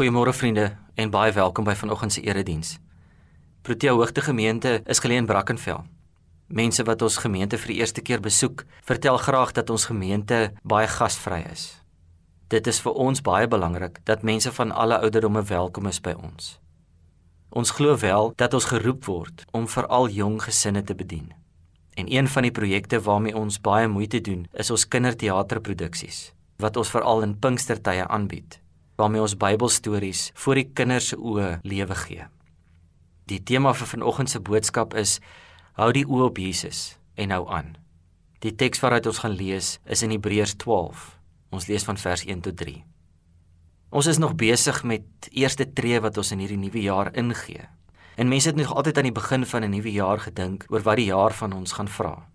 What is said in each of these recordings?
Goeiemôre vriende en baie welkom by vanoggend se erediens. Protea Hoogte Gemeente is geleë in Brackenfell. Mense wat ons gemeente vir die eerste keer besoek, vertel graag dat ons gemeente baie gasvry is. Dit is vir ons baie belangrik dat mense van alle ouderdomme welkom is by ons. Ons glo wel dat ons geroep word om veral jong gesinne te bedien. En een van die projekte waarmee ons baie moeite doen, is ons kinderteaterproduksies wat ons veral in Pinkstertye aanbied, waarmee ons Bybelstories voor die kinders se oë lewe gee. Die tema vir vanoggend se boodskap is hou die oë op Jesus en hou aan. Die teks waaruit ons gaan lees is in Hebreërs 12. Ons lees van vers 1 tot 3. Ons is nog besig met eerste tree wat ons in hierdie nuwe jaar ingee. En mense het nog altyd aan die begin van 'n nuwe jaar gedink oor wat die jaar van ons gaan vra.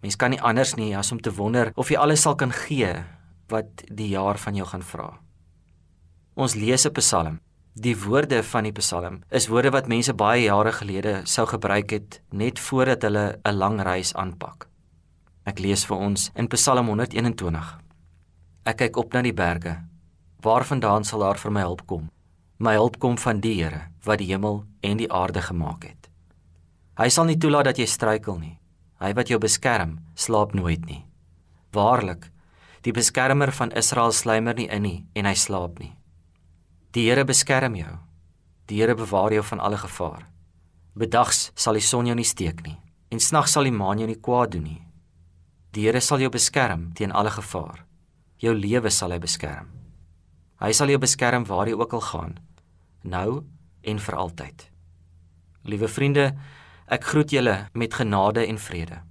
Mens kan nie anders nie as om te wonder of jy alles sal kan gee wat die jaar van jou gaan vra. Ons lees 'n Psalm. Die woorde van die Psalm is woorde wat mense baie jare gelede sou gebruik het net voordat hulle 'n lang reis aanpak. Ek lees vir ons in Psalm 121. Ek kyk op na die berge. Waarvandaan sal daar vir my hulp kom? My hulp kom van die Here wat die hemel en die aarde gemaak het. Hy sal nie toelaat dat jy struikel nie. Hy wat jou beskerm, slaap nooit nie. Waarlik, die beskermer van Israel slymer nie in nie en hy slaap nie. Die Here beskerm jou. Die Here bewaar jou van alle gevaar. Bedags sal die son jou nie steek nie en snags sal die maan jou nie kwaad doen nie. Die Here sal jou beskerm teen alle gevaar. Jou lewe sal hy beskerm. Hy sal jou beskerm waar jy ook al gaan nou en vir altyd. Liewe vriende, ek groet julle met genade en vrede.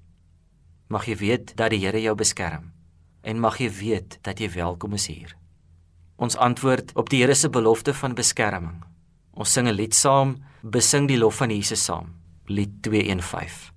Mag jy weet dat die Here jou beskerm en mag jy weet dat jy welkom is hier. Ons antwoord op die Here se belofte van beskerming. Ons sing 'n lied saam, besing die lof van Jesus saam. Lied 215.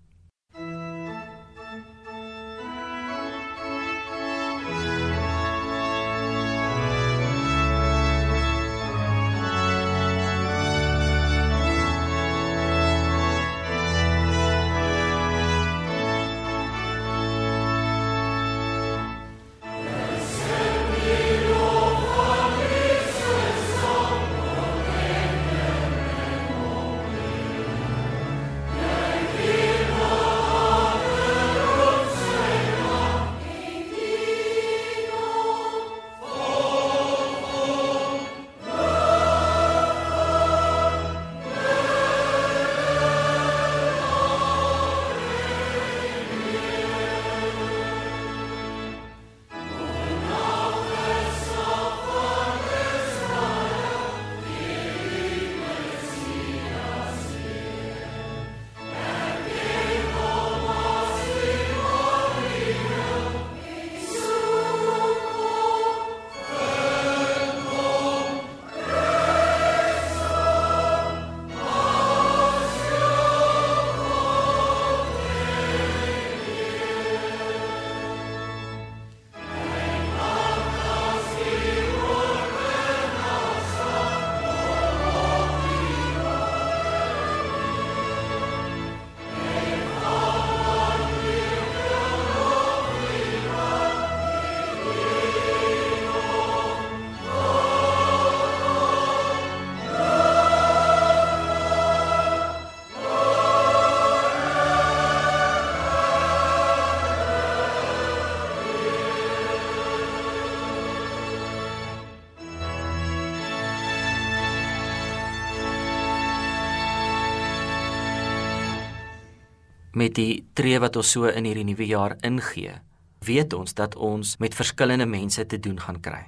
Met die tree wat ons so in hierdie nuwe jaar ingee, weet ons dat ons met verskillende mense te doen gaan kry.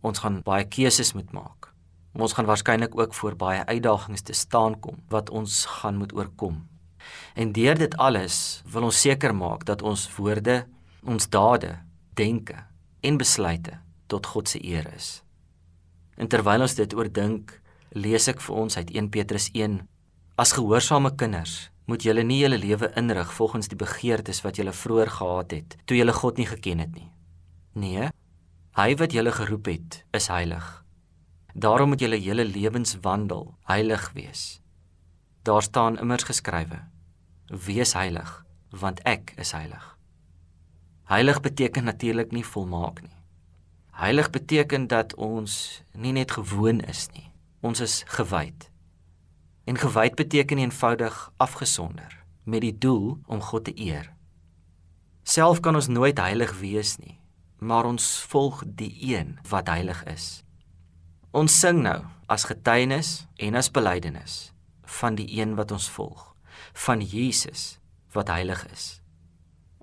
Ons gaan baie keuses moet maak. Ons gaan waarskynlik ook voor baie uitdagings te staan kom wat ons gaan moet oorkom. En deur dit alles wil ons seker maak dat ons woorde, ons dade, denke en besluite tot God se eer is. En terwyl ons dit oordink, lees ek vir ons uit 1 Petrus 1: As gehoorsame kinders, moet julle nie julle lewe inrig volgens die begeertes wat julle vroeër gehad het toe julle God nie geken het nie. Nee, hy wat julle geroep het, is heilig. Daarom moet julle hele lewenswandel heilig wees. Daar staan immers geskrywe: Wees heilig, want ek is heilig. Heilig beteken natuurlik nie volmaak nie. Heilig beteken dat ons nie net gewoon is nie. Ons is gewyd. En gewyd beteken eenvoudig afgesonder met die doel om God te eer. Self kan ons nooit heilig wees nie, maar ons volg die een wat heilig is. Ons sing nou as getuienis en as belydenis van die een wat ons volg, van Jesus wat heilig is.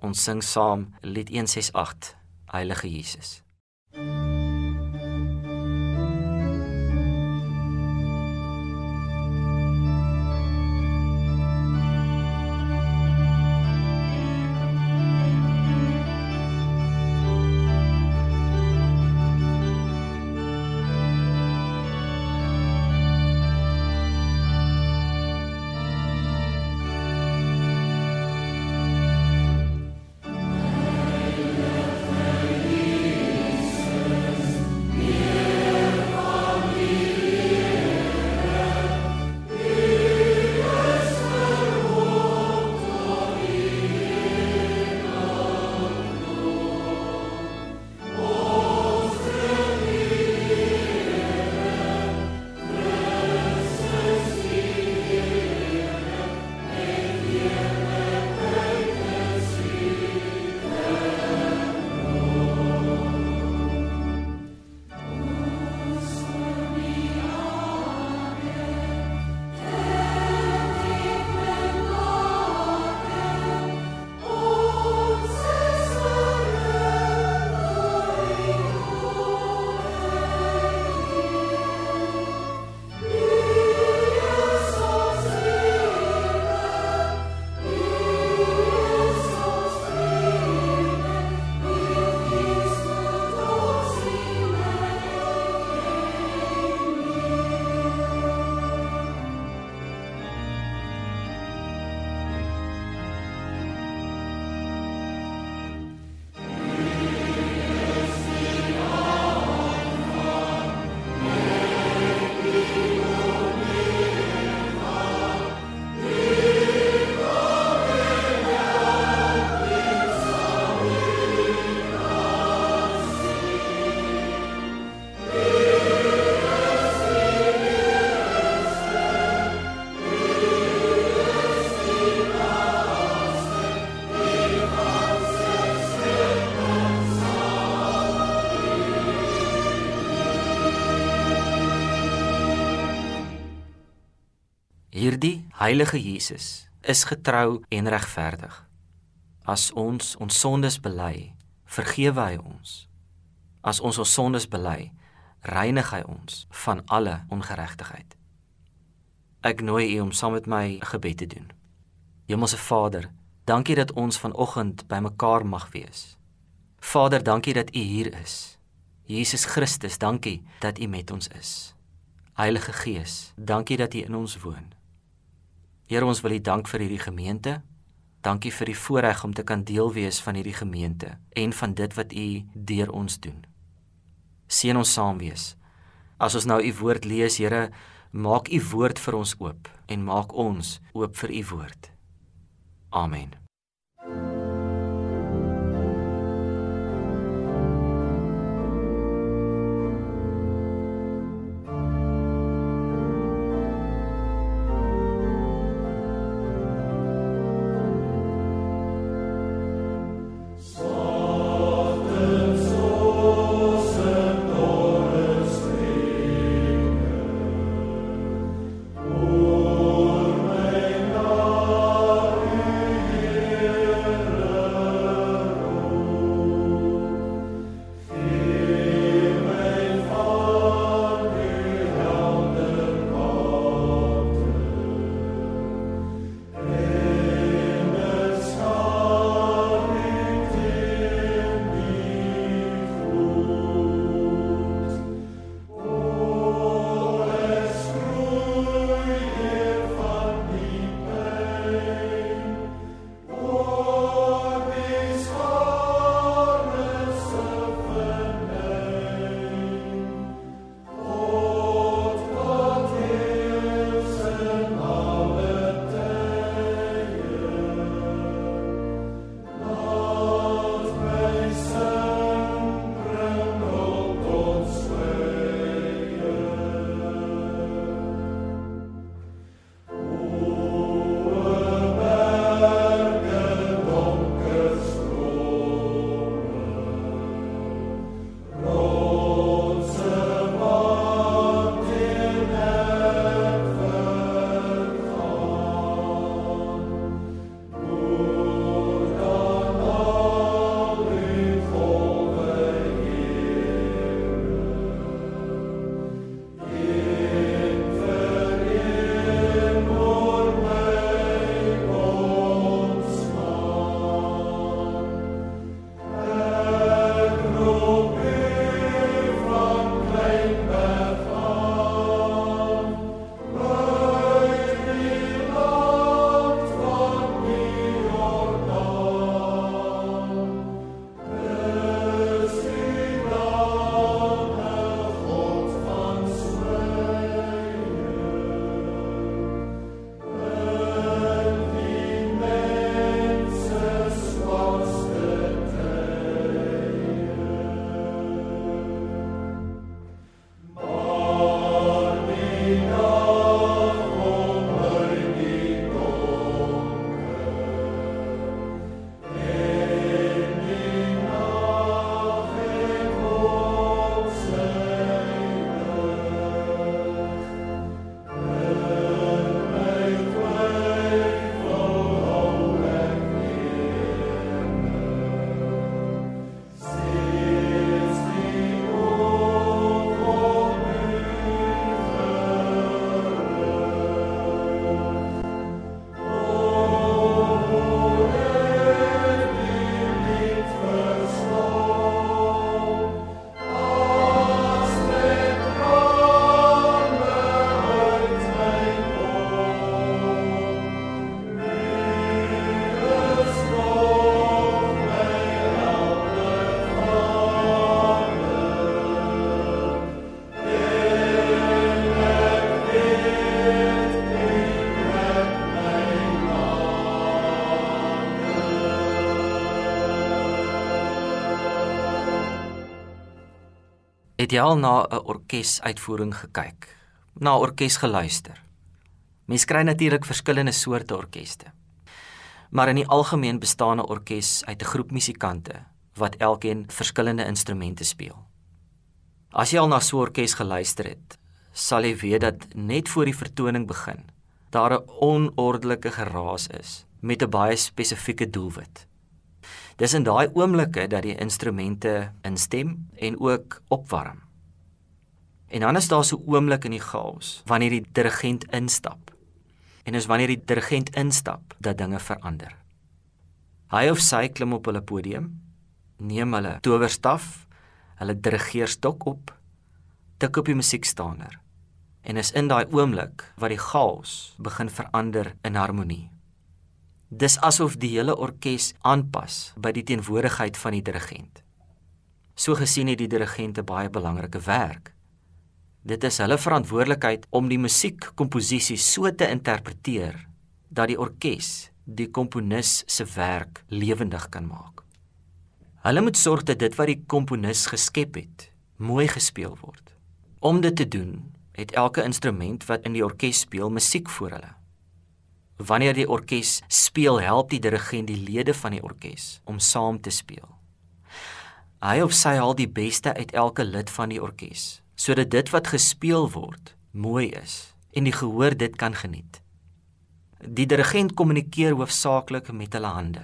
Ons sing saam lied 168 Heilige Jesus. Heilige Jesus is getrou en regverdig. As ons ons sondes bely, vergewe hy ons. As ons ons sondes bely, reinig hy ons van alle ongeregtigheid. Ek nooi u om saam met my 'n gebed te doen. Hemelse Vader, dankie dat ons vanoggend bymekaar mag wees. Vader, dankie dat u hier is. Jesus Christus, dankie dat u met ons is. Heilige Gees, dankie dat u in ons woon. Here ons wil U dank vir hierdie gemeente. Dankie vir die voorreg om te kan deel wees van hierdie gemeente en van dit wat U deur ons doen. Seën ons saam wees. As ons nou U woord lees, Here, maak U woord vir ons oop en maak ons oop vir U woord. Amen. Het jy al na 'n orkesuitvoering gekyk? Na orkes geluister? Mens kry natuurlik verskillende soorte orkeste. Maar in die algemeen bestaan 'n orkes uit 'n groep musikante wat elkeen verskillende instrumente speel. As jy al na so 'n orkes geluister het, sal jy weet dat net voor die vertoning begin, daar 'n onordelike geraas is met 'n baie spesifieke doelwit. Dis in daai oomblikke dat die instrumente instem en ook opwarm. En dan is daar so 'n oomblik in die chaos wanneer die dirigent instap. En is wanneer die dirigent instap dat dinge verander. Hy of sy klim op hulle podium, neem hulle towerstaf, hulle dirigeerstok op, tik op die musiekstander en is in daai oomblik wat die chaos begin verander in harmonie. Dis asof die hele orkes aanpas by die teenwoordigheid van die dirigent. So gesien het die dirigent 'n baie belangrike werk. Dit is hulle verantwoordelikheid om die musiekkomposisie so te interpreteer dat die orkes die komponis se werk lewendig kan maak. Hulle moet sorg dat dit wat die komponis geskep het, mooi gespeel word. Om dit te doen, het elke instrument wat in die orkes speel musiek voor hulle. Wanneer die orkes speel, help die dirigent die lede van die orkes om saam te speel. Hy of sy haal die beste uit elke lid van die orkes, sodat dit wat gespeel word mooi is en die gehoor dit kan geniet. Die dirigent kommunikeer hoofsaaklik met hulle hande.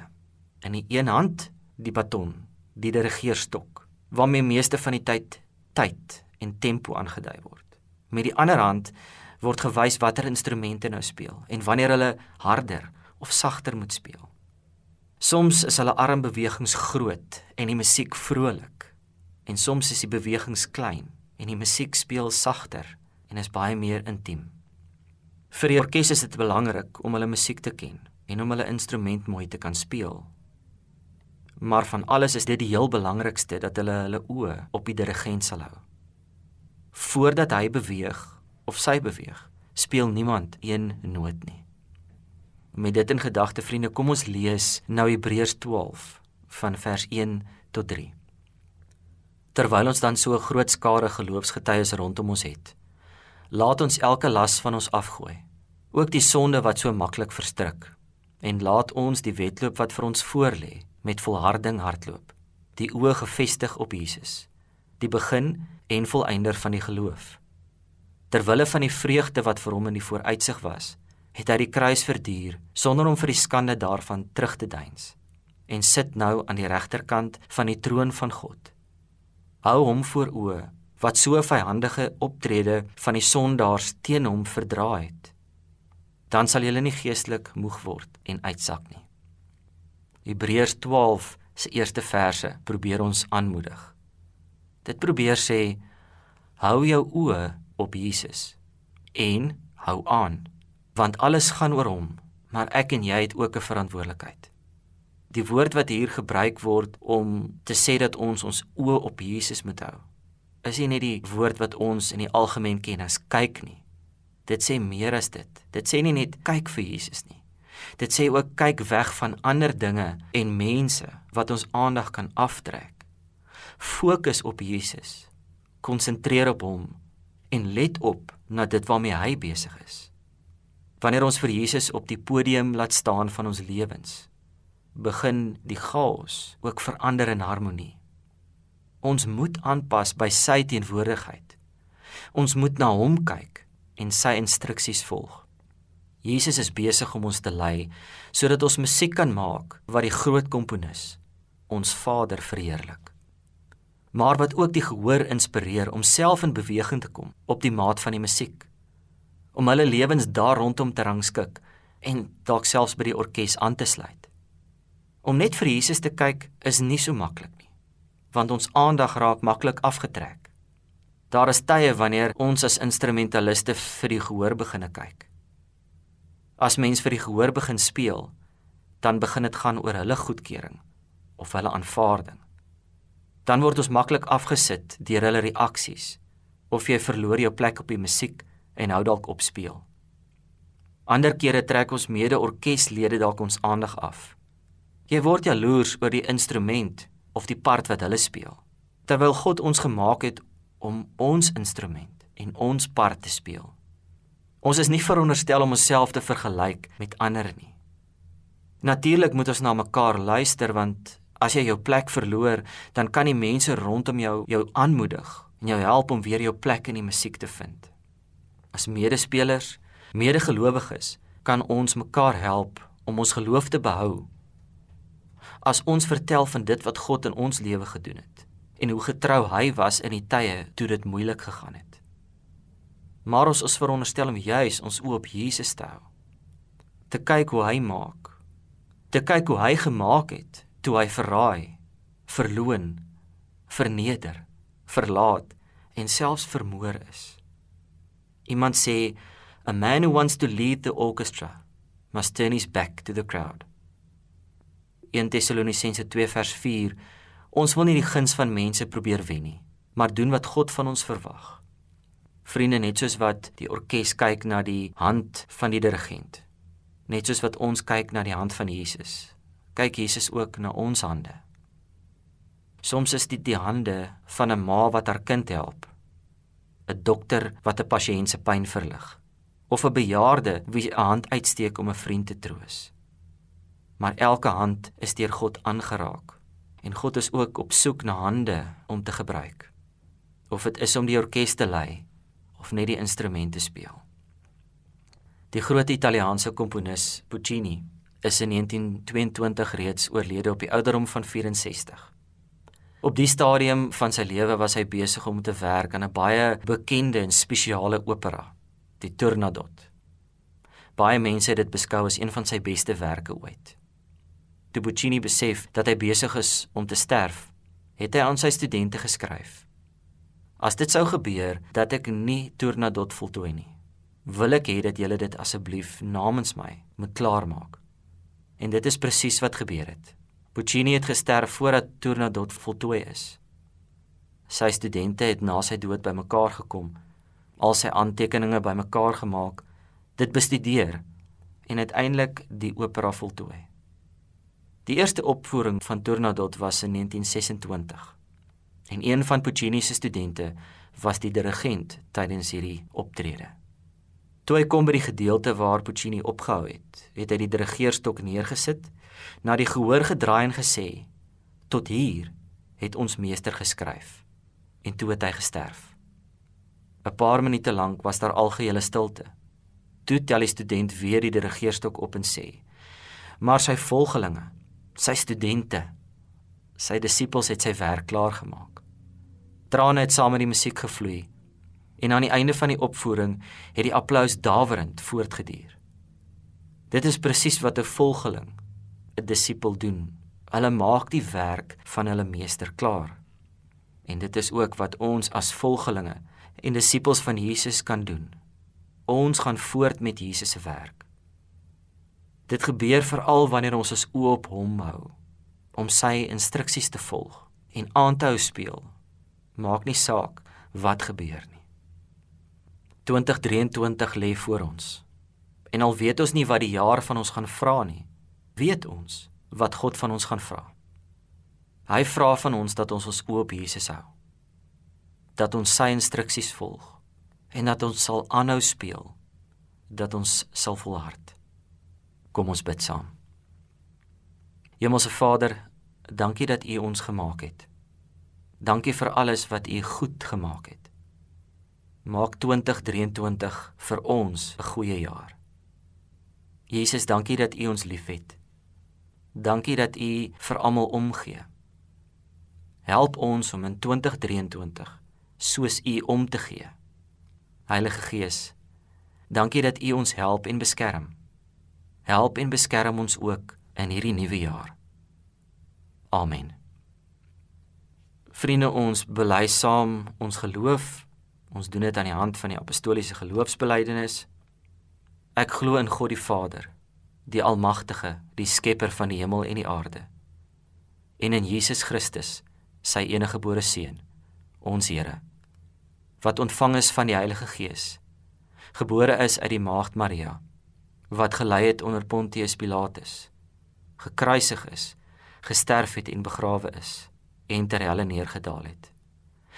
In die een hand die baton, die dirigeerstok, waarmee meeste van die tyd tyd en tempo aangedui word. Met die ander hand word gewys watter instrumente nou speel en wanneer hulle harder of sagter moet speel. Soms is hulle armbewegings groot en die musiek vrolik en soms is die bewegings klein en die musiek speel sagter en is baie meer intiem. Vir die orkes is dit belangrik om hulle musiek te ken en om hulle instrument mooi te kan speel. Maar van alles is dit die heel belangrikste dat hulle hulle oë op die dirigent sal hou. Voordat hy beweeg of sy beweeg, speel niemand een noot nie. Met dit in gedagte, vriende, kom ons lees nou Hebreërs 12 van vers 1 tot 3. Terwyl ons dan so 'n groot skare geloofsgetuies rondom ons het, laat ons elke las van ons afgooi, ook die sonde wat so maklik verstrik, en laat ons die wedloop wat vir ons voorlê met volharding hardloop, die oë gefestig op Jesus, die begin en volëinder van die geloof Ter wille van die vreugde wat vir hom in die vooruitsig was, het hy die kruis verduur sonder om vir die skande daarvan terug te deins en sit nou aan die regterkant van die troon van God. Hou hom voor oë wat so vyhandige optrede van die sondaars teen hom verdra het. Dan sal julle nie geestelik moeg word en uitsak nie. Hebreërs 12 se eerste verse probeer ons aanmoedig. Dit probeer sê hou jou oë op Jesus. En hou aan want alles gaan oor hom maar ek en jy het ook 'n verantwoordelikheid. Die woord wat hier gebruik word om te sê dat ons ons oë op Jesus moet hou is nie net die woord wat ons in die algemeen ken as kyk nie. Dit sê meer as dit. Dit sê nie net kyk vir Jesus nie. Dit sê ook kyk weg van ander dinge en mense wat ons aandag kan aftrek. Fokus op Jesus. Konsentreer op hom en let op na dit waarmee hy besig is. Wanneer ons vir Jesus op die podium laat staan van ons lewens, begin die chaos ook verander in harmonie. Ons moet aanpas by sy teenwoordigheid. Ons moet na hom kyk en sy instruksies volg. Jesus is besig om ons te lei sodat ons musiek kan maak wat die groot komponis, ons Vader verheerlik maar wat ook die gehoor inspireer om self in beweging te kom op die maat van die musiek. Om hulle lewens daar rondom te rangskik en dalk selfs by die orkes aan te sluit. Om net vir Jesus te kyk is nie so maklik nie, want ons aandag raak maklik afgetrek. Daar is tye wanneer ons as instrumentaliste vir die gehoor begine kyk. As mens vir die gehoor begin speel, dan begin dit gaan oor hulle goedkeuring of hulle aanvaarding dan word ons maklik afgesit deur hulle reaksies of jy verloor jou plek op die musiek en hou dalk op speel. Ander kere trek ons mede-orkeslede dalk ons aandag af. Jy word jaloers oor die instrument of die part wat hulle speel. Terwyl God ons gemaak het om ons instrument en ons part te speel. Ons is nie veronderstel om onsself te vergelyk met ander nie. Natuurlik moet ons na mekaar luister want as jy jou plek verloor, dan kan die mense rondom jou jou aanmoedig en jou help om weer jou plek in die musiek te vind. As medespelers, medegelowiges, kan ons mekaar help om ons geloof te behou. As ons vertel van dit wat God in ons lewe gedoen het en hoe getrou hy was in die tye toe dit moeilik gegaan het. Maar ons is veronderstel om juis ons oë op Jesus te hou. Te kyk hoe hy maak. Te kyk hoe hy gemaak het toe hy verraai, verloon, verneder, verlaat en selfs vermoor is. Iemand sê a man who wants to lead the orchestra must turn his back to the crowd. 1 Tessalonisense 2 vers 4 Ons wil nie die guns van mense probeer wen nie, maar doen wat God van ons verwag. Vriende, net soos wat die orkes kyk na die hand van die dirigent, net soos wat ons kyk na die hand van Jesus, kyk Jesus ook na ons hande. Soms is dit die hande van 'n ma wat haar kind help, 'n dokter wat 'n pasiënt se pyn verlig, of 'n bejaarde wie 'n hand uitsteek om 'n vriend te troos. Maar elke hand is deur God aangeraak en God is ook op soek na hande om te gebruik. Of dit is om die orkes te lei of net die instrumente speel. Die groot Italiaanse komponis Puccini is in 1922 reeds oorlede op die ouderdom van 64. Op die stadium van sy lewe was hy besig om te werk aan 'n baie bekende en spesiale opera, die Turandot. Baie mense het dit beskou as een van sy beste werke ooit. Toe Puccini besef dat hy besig is om te sterf, het hy aan sy studente geskryf: As dit sou gebeur dat ek nie Tournadot voltooi nie, wil ek hê dat julle dit asseblief namens my moet klaarmaak. En dit is presies wat gebeur het. Puccini het gesterf voordat Tournadot voltooi is. Sy studente het na sy dood bymekaar gekom, al sy aantekeninge bymekaar gemaak, dit bestudeer en uiteindelik die opera voltooi. Die eerste opvoering van Tornadot was in 1926. En een van Puccini se studente was die dirigent tydens hierdie optrede. Toe hy kom by die gedeelte waar Puccini opgehou het, het hy die dirigeerstok neergesit, na die gehoor gedraai en gesê: "Tot hier het ons meester geskryf." En toe het hy gesterf. 'n Paar minute lank was daar algehele stilte. Toe tel die student weer die dirigeerstok op en sê: "Maar sy volgelinge sy studente, sy disippels het sy werk klaar gemaak. Trane het saam met die musiek gevloei en aan die einde van die opvoering het die applous dawerend voortgeduur. Dit is presies wat 'n volgeling, 'n disipel doen. Hulle maak die werk van hulle meester klaar. En dit is ook wat ons as volgelinge en disippels van Jesus kan doen. Ons gaan voort met Jesus se werk. Dit gebeur veral wanneer ons ons oë op hom hou om sy instruksies te volg en aan te hou speel. Maak nie saak wat gebeur nie. 2023 lê voor ons. En al weet ons nie wat die jaar van ons gaan vra nie, weet ons wat God van ons gaan vra. Hy vra van ons dat ons ons oë op Jesus hou. Dat ons sy instruksies volg en dat ons sal aanhou speel, dat ons sal volhard. Kom ons bid saam. Hemelse Vader, dankie dat U ons gemaak het. Dankie vir alles wat U goed gemaak het. Maak 2023 vir ons 'n goeie jaar. Jesus, dankie dat U ons liefhet. Dankie dat U vir almal omgee. Help ons om in 2023 soos U om te gee. Heilige Gees, dankie dat U ons help en beskerm help en beskerm ons ook in hierdie nuwe jaar. Amen. Vriende, ons bely saam ons geloof. Ons doen dit aan die hand van die apostoliese geloofsbelijdenis. Ek glo in God die Vader, die Almagtige, die Skepper van die hemel en die aarde. En in Jesus Christus, sy enige gebore seun, ons Here, wat ontvang is van die Heilige Gees, gebore is uit die maagd Maria wat gelei het onder Pontius Pilatus, gekruisig is, gesterf het en begrawe is en ter helle neergedaal het.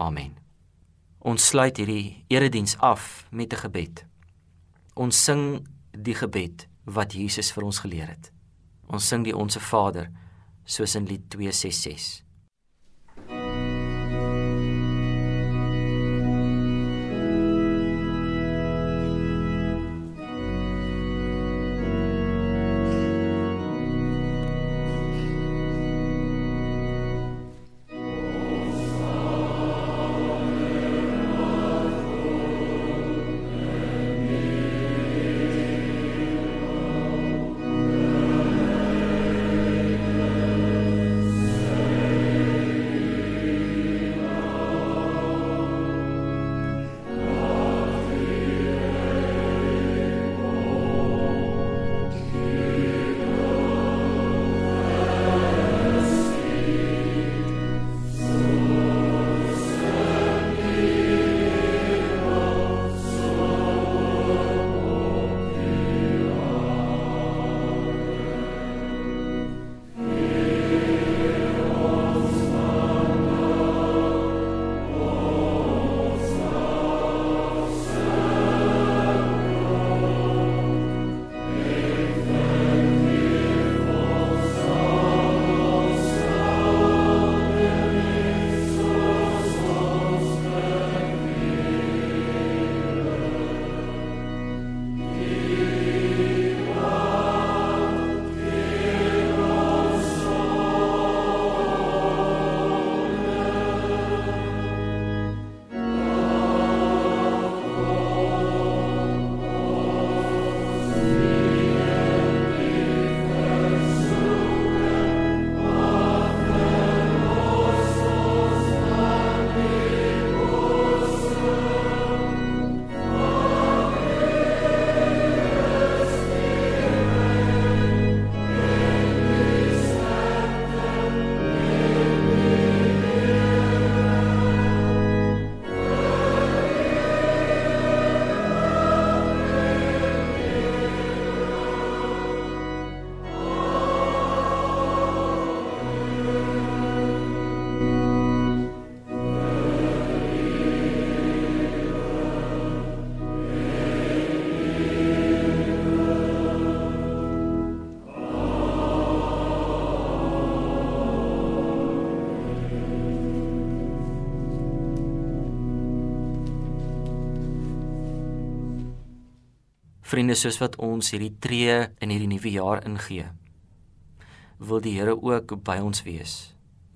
Amen. Ons sluit hierdie erediens af met 'n gebed. Ons sing die gebed wat Jesus vir ons geleer het. Ons sing die Onse Vader soos in Lied 266. Vriende, soos wat ons hierdie tree in hierdie nuwe jaar ingee, wil die Here ook by ons wees.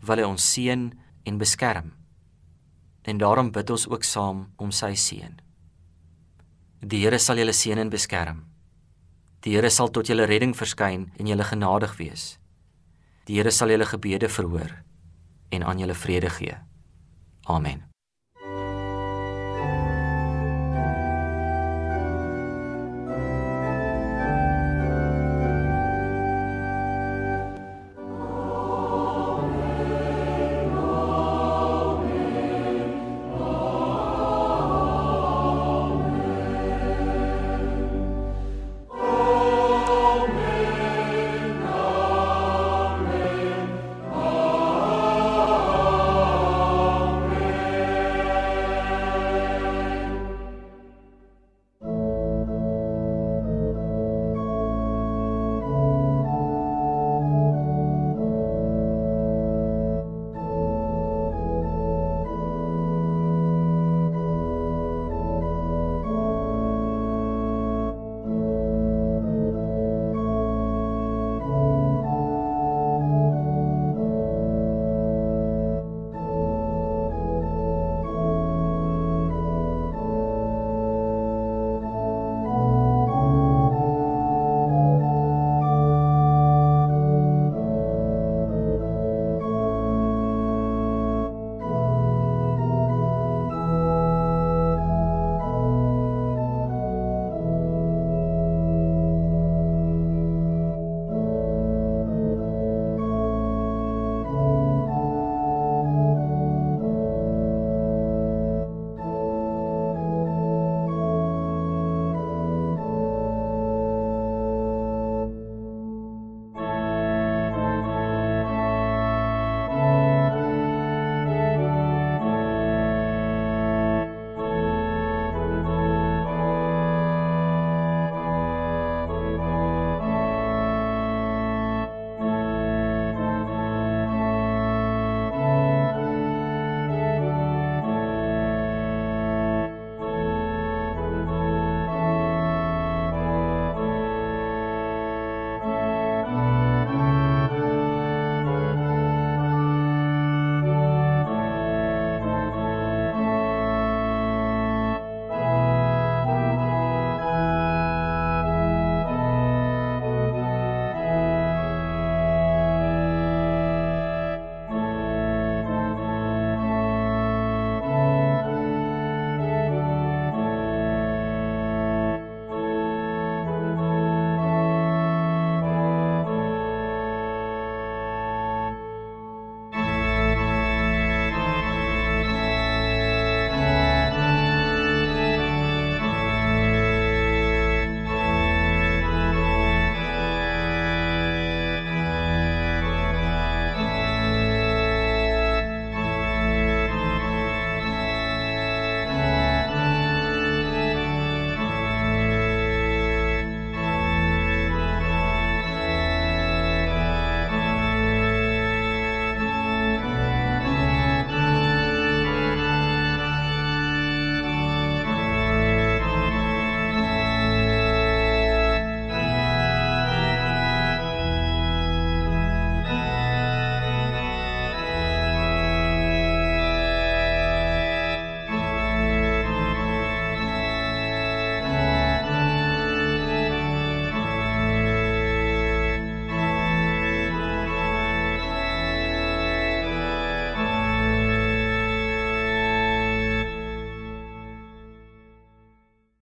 Wil hy ons seën en beskerm. En daarom bid ons ook saam om sy seën. Die Here sal julle seën en beskerm. Die Here sal tot julle redding verskyn en julle genadig wees. Die Here sal julle gebede verhoor en aan julle vrede gee. Amen.